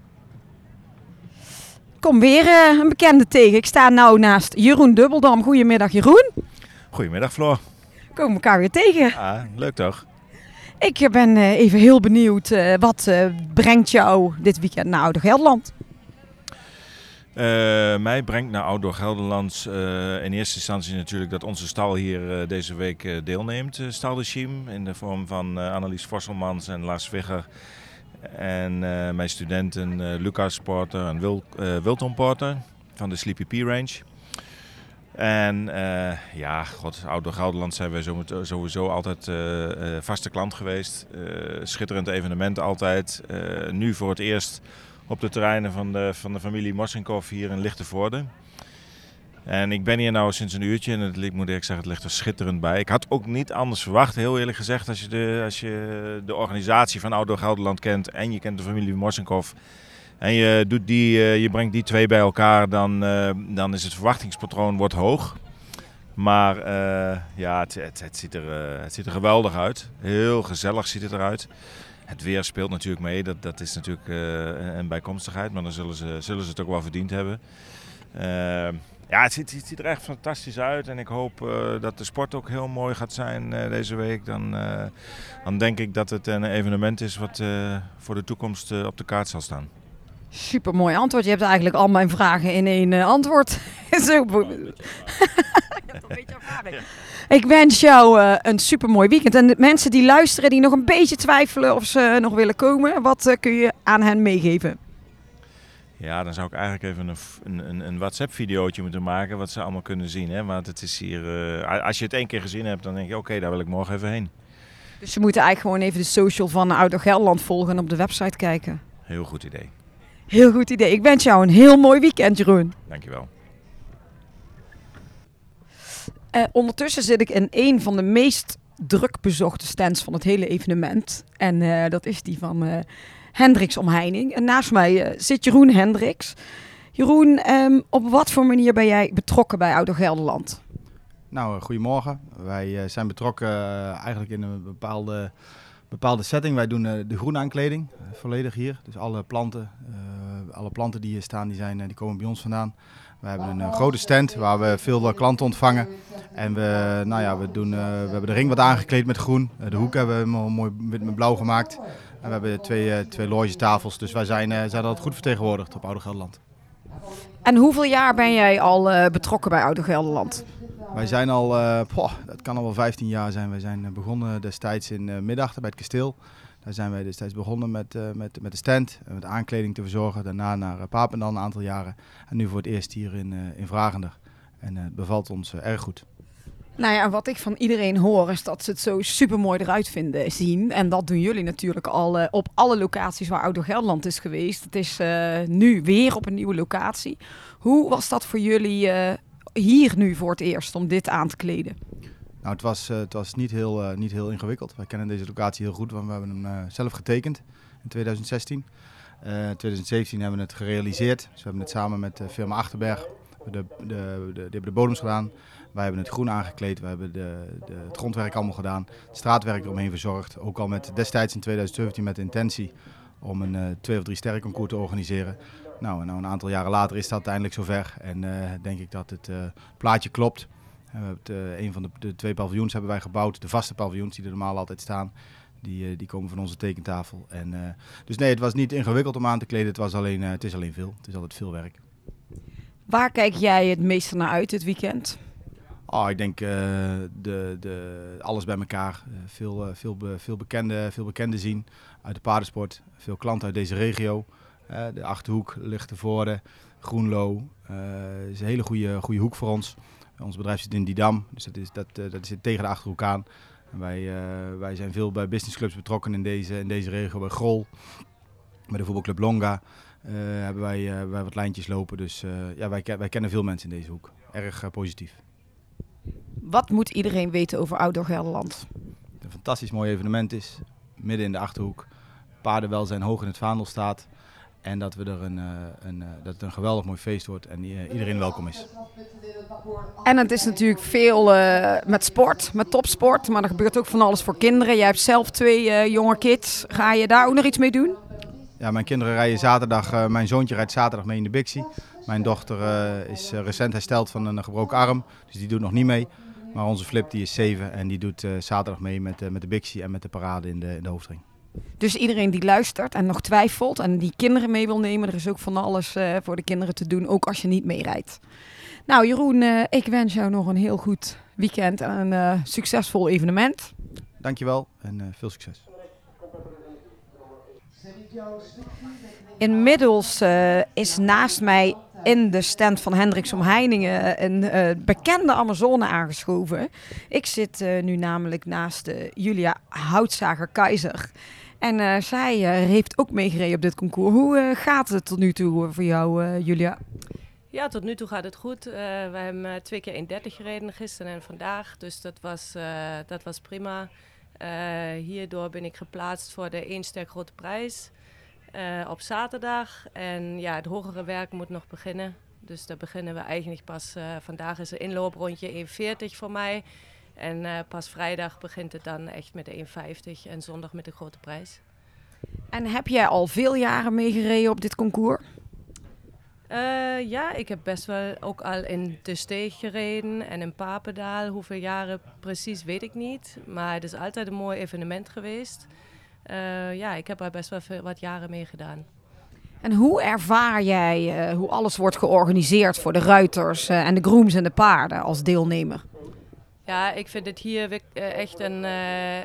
Kom weer eh, een bekende tegen. Ik sta nou naast Jeroen Dubbeldam. Goedemiddag Jeroen. Goedemiddag Floor. Komen elkaar weer tegen. Ah, leuk toch? Ik ben eh, even heel benieuwd. eh, wat brengt jou dit weekend naar Ouder Gelderland? Mij brengt naar Outdoor Gelderlands eh, in eerste instantie natuurlijk dat onze stal hier deze week deelneemt. stal de in de vorm van Annelies Vosselmans en Lars Wigger. En eh, mijn studenten eh, Lucas Porter en eh, Wilton Porter van de Sleepy P Range. En eh, ja, god, Outdoor Gelderland zijn wij sowieso altijd vaste klant geweest. Schitterend evenement altijd. Nu voor het eerst op de terreinen van de, van de familie Mossenkov hier in Lichtenvoorde. En ik ben hier nou sinds een uurtje en het, moet ik zeggen, het ligt er schitterend bij. Ik had ook niet anders verwacht, heel eerlijk gezegd, als je de, als je de organisatie van Outdoor Gelderland kent en je kent de familie Mossenkov. En je, doet die, eh, je brengt die twee bij elkaar, dan, eh, dan is het verwachtingspatroon wordt hoog. Maar eh, ja, het, het, ziet er, het ziet er geweldig uit. Heel gezellig ziet het eruit. Het weer speelt natuurlijk mee, dat, dat is natuurlijk een bijkomstigheid, maar dan zullen ze, zullen ze het ook wel verdiend hebben. Ja, het ziet, het ziet er echt fantastisch uit en ik hoop eh, dat de sport ook heel mooi gaat zijn eh, deze week. Dan, eh, dan denk ik dat het een evenement is wat eh, voor de toekomst op de kaart zal staan. Super mooi antwoord. Je hebt eigenlijk al mijn vragen in één antwoord. <laughs> Zo. <laughs> <laughs> Ik wens jou eh, een super mooi weekend. En de mensen die luisteren, die nog een beetje twijfelen of ze nog willen komen, wat kun je aan hen meegeven? Ja, dan zou ik eigenlijk even een, een, een, WhatsApp-videootje moeten maken, wat ze allemaal kunnen zien. Hè? Want het is hier, eh, als je het één keer gezien hebt, dan denk je, oké, daar wil ik morgen even heen. Dus ze moeten eigenlijk gewoon even de social van Ouder Gelderland volgen en op de website kijken. Heel goed idee. Heel goed idee. Ik wens jou een heel mooi weekend, Jeroen. Dankjewel. Eh, ondertussen zit ik in een van de meest druk bezochte stands van het hele evenement. En eh, dat is die van eh, Hendricks omheining. En naast mij eh, zit Jeroen Hendricks. Jeroen, ehm, op wat voor manier ben jij betrokken bij Ouder Gelderland? Nou, eh, goedemorgen. Wij eh, zijn betrokken eigenlijk in een bepaalde, bepaalde setting. Wij doen de groenaankleding eh, volledig hier. Dus alle planten, alle planten die hier staan, die, zijn, die komen bij ons vandaan. We hebben een grote stand waar we veel klanten ontvangen. En we, nou ja, we, doen, we hebben de ring wat aangekleed met groen. De hoek hebben we mooi wit met blauw gemaakt. En we hebben twee, eh, twee logetafels. Dus wij zijn, eh, zijn altijd goed vertegenwoordigd op Ouder Gelderland. En hoeveel jaar ben jij al eh, betrokken bij Ouder Gelderland? Wij zijn al, poh, dat kan al wel 15 jaar zijn. Wij zijn begonnen destijds in Middachten bij het kasteel. Daar zijn wij destijds begonnen met, uh, met, met de stand, en met aankleding te verzorgen. Daarna naar uh, Papendal een aantal jaren. En nu voor het eerst hier in, uh, in Vragender. En het bevalt ons erg goed. Nou ja, wat ik van iedereen hoor is dat ze het zo super mooi eruit vinden zien. En dat doen jullie natuurlijk al uh, op alle locaties waar Ouder Gelderland is geweest. Het is uh, nu weer op een nieuwe locatie. Hoe was dat voor jullie uh, hier nu voor het eerst om dit aan te kleden? Nou, het was, het was niet, heel, niet heel ingewikkeld. Wij kennen deze locatie heel goed, want we hebben hem zelf getekend in 2016. In 2017 hebben we het gerealiseerd. Dus we hebben het samen met de firma Achterberg de, de, de, hebben de bodems gedaan. Wij hebben het groen aangekleed. We hebben de, de, het grondwerk allemaal gedaan. Het straatwerk eromheen verzorgd. Ook al met destijds in 2017 met de intentie om een uh, twee of drie sterrenconcours te organiseren. Nou, nou, een aantal jaren later is dat uiteindelijk zover. En uh, denk ik dat het uh, plaatje klopt. We hebben een van de, de, twee paviljoens hebben wij gebouwd. De vaste paviljoens die er normaal altijd staan. Die, die komen van onze tekentafel. En, dus nee, het was niet ingewikkeld om aan te kleden. Het, was alleen, het is alleen veel. Het is altijd veel werk. Waar kijk jij het meeste naar uit dit weekend? Oh, ik denk uh, de, de, alles bij elkaar. Uh, veel, uh, veel, veel, bekende, veel bekende zien uit de paardensport. Veel klanten uit deze regio. de Achterhoek, Lichtenvoorde, Groenlo. Het is een hele goede, goede hoek voor ons. ons bedrijf zit in Didam, dus dat, is, dat, dat zit tegen de Achterhoek aan. En wij, wij zijn veel bij businessclubs betrokken in deze, in deze regio. Bij Grol, bij de voetbalclub Longa. hebben wij, wij wat lijntjes lopen. Dus ja, wij, wij kennen veel mensen in deze hoek. Erg positief. Wat moet iedereen weten over Outdoor Gelderland? Het een fantastisch mooi evenement is, midden in de Achterhoek. Paardenwelzijn hoog in het vaandel staat. En dat, we er een, een, dat het een geweldig mooi feest wordt en iedereen welkom is. En het is natuurlijk veel uh, met sport, met topsport. Maar er gebeurt ook van alles voor kinderen. Jij hebt zelf twee uh, jonge kids. Ga je daar ook nog iets mee doen? Ja, mijn kinderen rijden zaterdag. Uh, mijn zoontje rijdt zaterdag mee in de Bixie. Mijn dochter uh, is uh, recent hersteld van een gebroken arm, dus die doet nog niet mee. Maar onze Flip die is 7 en die doet uh, zaterdag mee met, met de Bixie en met de parade in de, in de hoofdring. Dus iedereen die luistert en nog twijfelt en die kinderen mee wil nemen, er is ook van alles voor de kinderen te doen, ook als je niet meerijdt. Nou Jeroen, ik wens jou nog een heel goed weekend en een succesvol evenement. Dankjewel en veel succes. Inmiddels is naast mij in de stand van Hendricks Omheiningen een uh, bekende Amazone aangeschoven. Ik zit uh, nu namelijk naast Julia Houtzager-Keizer. En zij heeft ook meegereden op dit concours. Hoe gaat het tot nu toe voor jou, Julia? Ja, tot nu toe gaat het goed. we hebben twee keer 1.30 gereden, gisteren en vandaag. Dus dat was, dat was prima. hierdoor ben ik geplaatst voor de 1 sterk grote prijs. Uh, op zaterdag. En ja, het hogere werk moet nog beginnen. Dus daar beginnen we eigenlijk pas. Uh, vandaag is een inlooprondje 1,40 voor mij. En uh, pas vrijdag begint het dan echt met de 1,50 en zondag met de grote prijs. En heb jij al veel jaren meegereden op dit concours? ja, ik heb best wel ook al in De Steeg gereden en in Papendaal. Hoeveel jaren precies weet ik niet. Maar het is altijd een mooi evenement geweest. Uh, ja, ik heb er best wel veel, wat jaren mee gedaan. En hoe ervaar jij uh, hoe alles wordt georganiseerd voor de ruiters uh, en de grooms en de paarden als deelnemer? Ja, ik vind het hier echt een,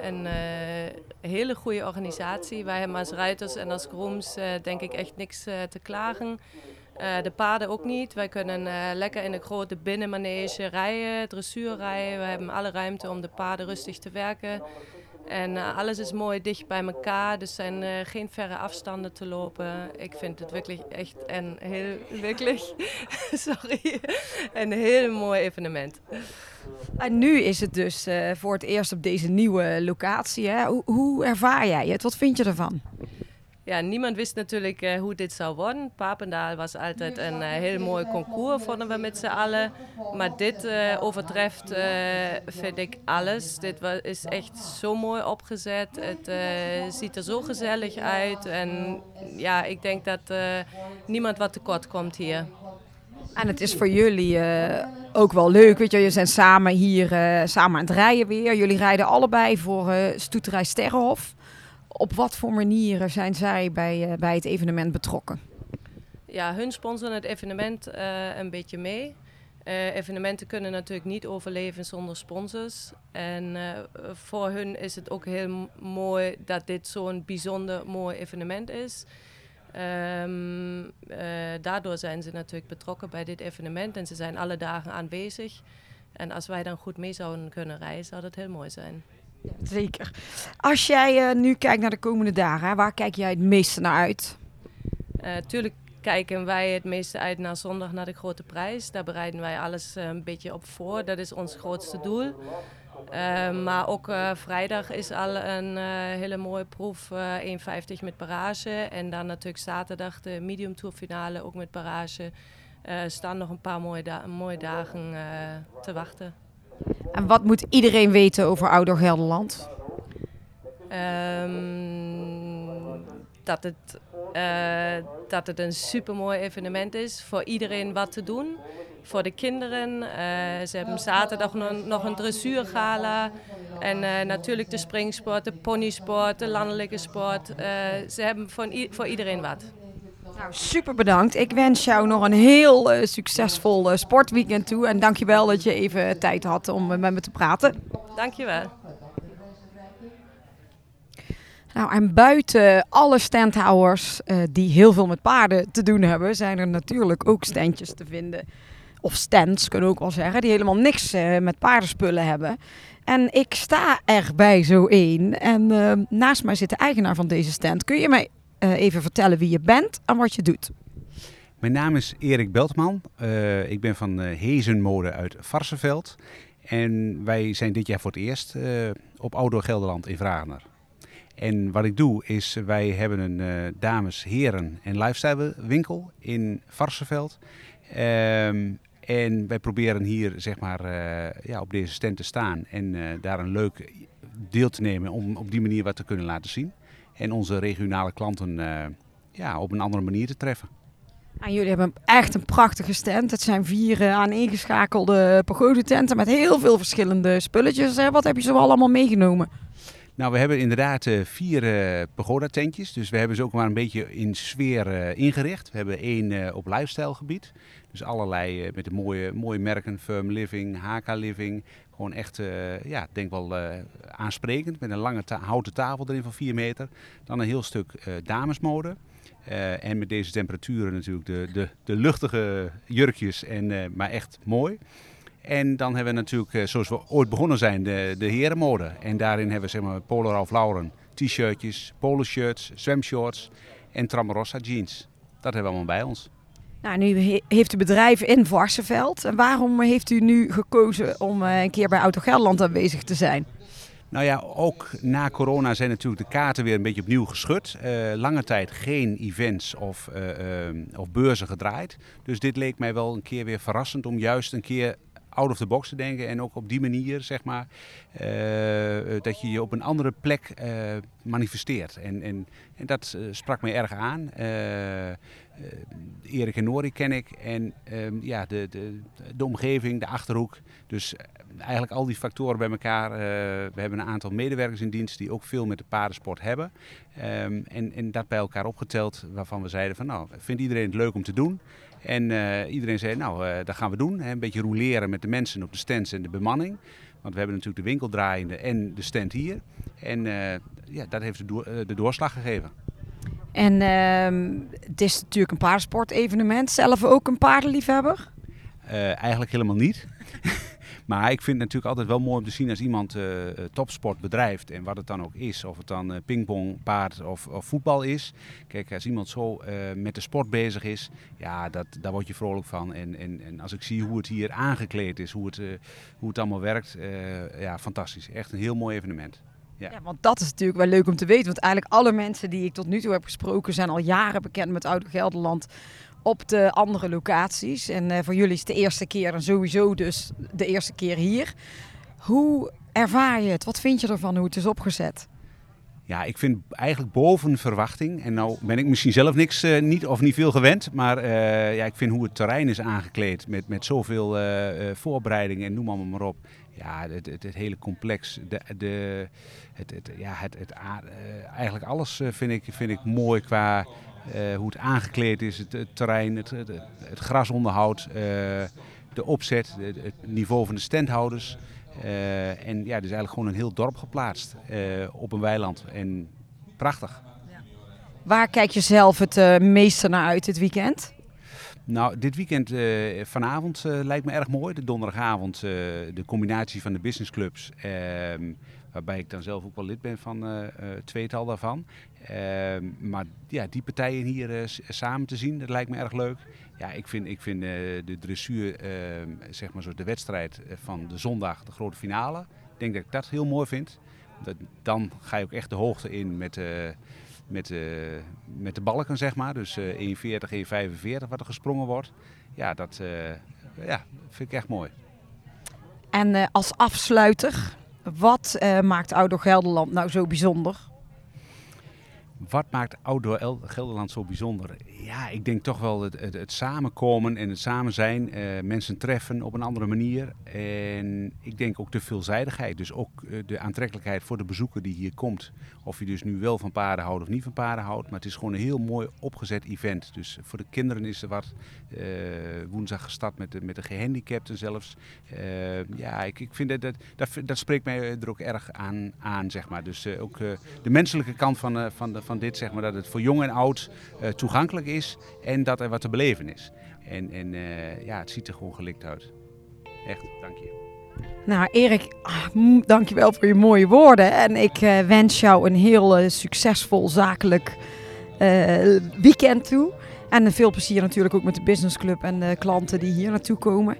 een hele goede organisatie. Wij hebben als ruiters en als grooms denk ik echt niks te klagen. de paarden ook niet. Wij kunnen lekker in de grote binnenmanege rijden, dressuur rijden. We hebben alle ruimte om de paarden rustig te werken. En uh, alles is mooi dicht bij elkaar, dus zijn uh, geen verre afstanden te lopen. Ik vind het wirklich echt een heel, wirklich, <laughs> sorry, een heel mooi evenement. En nu is het dus uh, voor het eerst op deze nieuwe locatie. Hè? Hoe, hoe, ervaar jij het? Wat vind je ervan? Ja, niemand wist natuurlijk eh, hoe dit zou worden. Papendaal was altijd een eh, heel mooi concours, vonden we met z'n allen. Maar dit eh, overtreft, vind ik, alles. Dit is echt zo mooi opgezet. Het ziet er zo gezellig uit. En ja, ik denk dat niemand wat tekort komt hier. En het is voor jullie ook wel leuk. Weet je, je zijn samen hier samen aan het rijden weer. Jullie rijden allebei voor Stoeterij Sterrenhof. Op wat voor manieren zijn zij bij, eh, bij het evenement betrokken? Ja, hun sponsoren het evenement eh, een beetje mee. Eh, evenementen kunnen natuurlijk niet overleven zonder sponsors. En voor hun is het ook heel mooi dat dit zo'n bijzonder mooi evenement is. Ehm, eh, daardoor zijn ze natuurlijk betrokken bij dit evenement en ze zijn alle dagen aanwezig. En als wij dan goed mee zouden kunnen rijden, zou dat heel mooi zijn. Zeker. Als jij eh, nu kijkt naar de komende dagen, waar kijk jij het meeste naar uit? Eh, tuurlijk kijken wij het meeste uit naar zondag naar de grote prijs. Daar bereiden wij alles eh, een beetje op voor. Dat is ons grootste doel. Maar ook vrijdag is al een hele mooie proef, eh 1,50 met barrage. En dan natuurlijk zaterdag de medium tour finale, ook met barrage. Staan nog een paar mooie, mooie dagen te wachten. En wat moet iedereen weten over Outdoor Gelderland? Ehm, dat, het, eh, dat het een supermooi evenement is. Voor iedereen wat te doen. Voor de kinderen. Eh, ze hebben zaterdag nog, nog een dressuurgala. En eh, natuurlijk de springsport, de ponysport, de landelijke sport. Ze hebben voor, voor iedereen wat. Nou, super bedankt. Ik wens jou nog een heel eh, succesvol eh, sportweekend toe. En dankjewel dat je even tijd had om eh, met me te praten. Dankjewel. Nou, en buiten alle standhouders die heel veel met paarden te doen hebben, zijn er natuurlijk ook standjes te vinden. Of stands, kunnen we ook wel zeggen, die helemaal niks met paardenspullen hebben. En ik sta er bij zo één. En naast mij zit de eigenaar van deze stand. Kun je mij eh, even vertellen wie je bent en wat je doet? Mijn naam is Erik Beltman. Eh, ik ben van eh, Hezenmode uit Varsenveld. En wij zijn dit jaar voor het eerst op Outdoor Gelderland in Vragener. En wat ik doe is, wij hebben een dames, heren en lifestyle winkel in Varsenveld. Ehm, en wij proberen hier zeg maar, ja, op deze stand te staan en daar een leuk deel te nemen om op die manier wat te kunnen laten zien. En onze regionale klanten eh, ja, op een andere manier te treffen. En jullie hebben echt een prachtige stand. Het zijn vier uh, aaneengeschakelde pagodententen met heel veel verschillende spulletjes. Wat heb je zo allemaal meegenomen? Nou, we hebben inderdaad uh, vier pagoda-tentjes. Dus we hebben ze ook maar een beetje in sfeer ingericht. We hebben één op lifestyle gebied. Dus allerlei met de mooie, mooie merken. Firm Living, HK Living. Gewoon echt, ja, denk wel aansprekend. Met een lange houten tafel erin van 4 meter. Dan een heel stuk damesmode. Uh, en met deze temperaturen natuurlijk de, de, de luchtige jurkjes, en, maar echt mooi. En dan hebben we natuurlijk, zoals we ooit begonnen zijn, de, de herenmode. En daarin hebben we zeg maar Polo Ralph Lauren t-shirtjes, polo shirts, zwemshorts en Tramarossa jeans. Dat hebben we allemaal bij ons. Nou, nu he heeft u bedrijf in Varsenveld. En waarom heeft u nu gekozen om een keer bij Auto Gelderland aanwezig te zijn? Nou ja, ook na corona zijn natuurlijk de kaarten weer een beetje opnieuw geschud. Uh, lange tijd geen events of, uh, uh, of beurzen gedraaid. Dus dit leek mij wel een keer weer verrassend om juist een keer out of the box te denken. En ook op die manier, zeg maar, dat je je op een andere plek manifesteert. En, en, en dat sprak mij erg aan. Erik en Nori ken ik. En ja, de, de, omgeving, de Achterhoek. Dus eigenlijk al die factoren bij elkaar. We hebben een aantal medewerkers in dienst die ook veel met de paardensport hebben. Um, en, en, dat bij elkaar opgeteld, waarvan we zeiden van nou, vindt iedereen het leuk om te doen? En uh, iedereen zei nou, uh, dat gaan we doen. Hè? Een beetje roleren met de mensen op de stands en de bemanning. Want we hebben natuurlijk de winkel draaiende en de stand hier. En ja, dat heeft de, do de doorslag gegeven. En het is natuurlijk een paardensport-evenement. Zelf ook een paardenliefhebber? eigenlijk helemaal niet. <laughs> Maar ik vind het natuurlijk altijd wel mooi om te zien als iemand uh, topsport bedrijft. En wat het dan ook is. Of het dan uh, pingpong, paard of, of, voetbal is. Kijk, als iemand zo met de sport bezig is. Ja, dat, daar word je vrolijk van. En, en, en als ik zie hoe het hier aangekleed is. Hoe het, hoe het allemaal werkt. ja, fantastisch. Echt een heel mooi evenement. Ja. Ja, want dat is natuurlijk wel leuk om te weten. Want eigenlijk alle mensen die ik tot nu toe heb gesproken zijn al jaren bekend met Oude Gelderland op de andere locaties. En eh, voor jullie is het de eerste keer en sowieso dus de eerste keer hier. Hoe ervaar je het? Wat vind je ervan hoe het is opgezet? Ja, ik vind eigenlijk boven verwachting. En nou ben ik misschien zelf niks eh, niet of niet veel gewend. Maar eh, ja, ik vind hoe het terrein is aangekleed met, met zoveel voorbereidingen en noem allemaal maar op. Ja, het, het, het hele complex. De, de, het, het, ja, het, het, eigenlijk alles vind, ik, vind ik mooi qua hoe het aangekleed is. Het, het terrein, het, het, het grasonderhoud, eh, de opzet, het niveau van de standhouders. Eh, en ja, dus eigenlijk gewoon een heel dorp geplaatst eh, op een weiland. En prachtig. Waar kijk je zelf het eh, meeste naar uit dit weekend? Nou, dit weekend eh, vanavond eh, lijkt me erg mooi. De donderdagavond, eh, de combinatie van de businessclubs. ehm, waarbij ik dan zelf ook wel lid ben van eh, eh, tweetal daarvan. Ehm, maar ja, die partijen hier eh, samen te zien, dat lijkt me erg leuk. Ja, ik vind, ik vind eh, de dressuur, ehm, zeg maar zo de wedstrijd eh, van de zondag, de grote finale. Ik denk dat ik dat heel mooi vind. Dat, dan ga je ook echt de hoogte in met, met, met de balken, zeg maar. Dus eh 1,40, 1,45 wat er gesprongen wordt. Ja, dat ja, vind ik echt mooi. En als afsluiter, wat maakt Oude Gelderland nou zo bijzonder? Wat maakt Outdoor El- Gelderland zo bijzonder? Ja, ik denk toch wel het, het, samenkomen en het samen zijn. eh, mensen treffen op een andere manier. En ik denk ook de veelzijdigheid. Dus ook eh, de aantrekkelijkheid voor de bezoeker die hier komt. Of je dus nu wel van paarden houdt of niet van paarden houdt. Maar het is gewoon een heel mooi opgezet event. Dus voor de kinderen is er wat. eh, woensdag gestart met de, met de gehandicapten zelfs. Ja, ik, ik vind dat, dat, dat, spreekt mij er ook erg aan, aan zeg maar. Dus ook de menselijke kant van, van, de, van dit, zeg maar, dat het voor jong en oud eh, toegankelijk is en dat er wat te beleven is. En, en eh, ja, het ziet er gewoon gelikt uit. Echt, dank je. Nou, Erik, ah, dankjewel voor je mooie woorden. En ik eh, wens jou een heel succesvol zakelijk weekend toe. En veel plezier natuurlijk ook met de businessclub en de klanten die hier naartoe komen.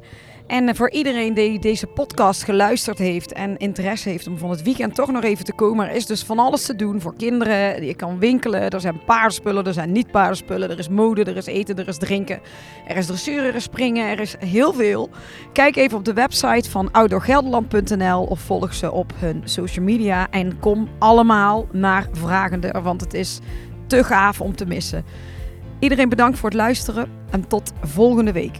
En voor iedereen die deze podcast geluisterd heeft en interesse heeft om van het weekend toch nog even te komen. Er is dus van alles te doen voor kinderen. Je kan winkelen, er zijn paardenspullen, er zijn niet paardenspullen. Er is mode, er is eten, er is drinken. Er is dressuur, er is springen, er is heel veel. Kijk even op de website van outdoorgelderland.nl of volg ze op hun social media. En kom allemaal naar Vragende, want het is te gaaf om te missen. Iedereen bedankt voor het luisteren en tot volgende week.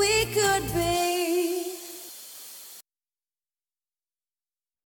we could be.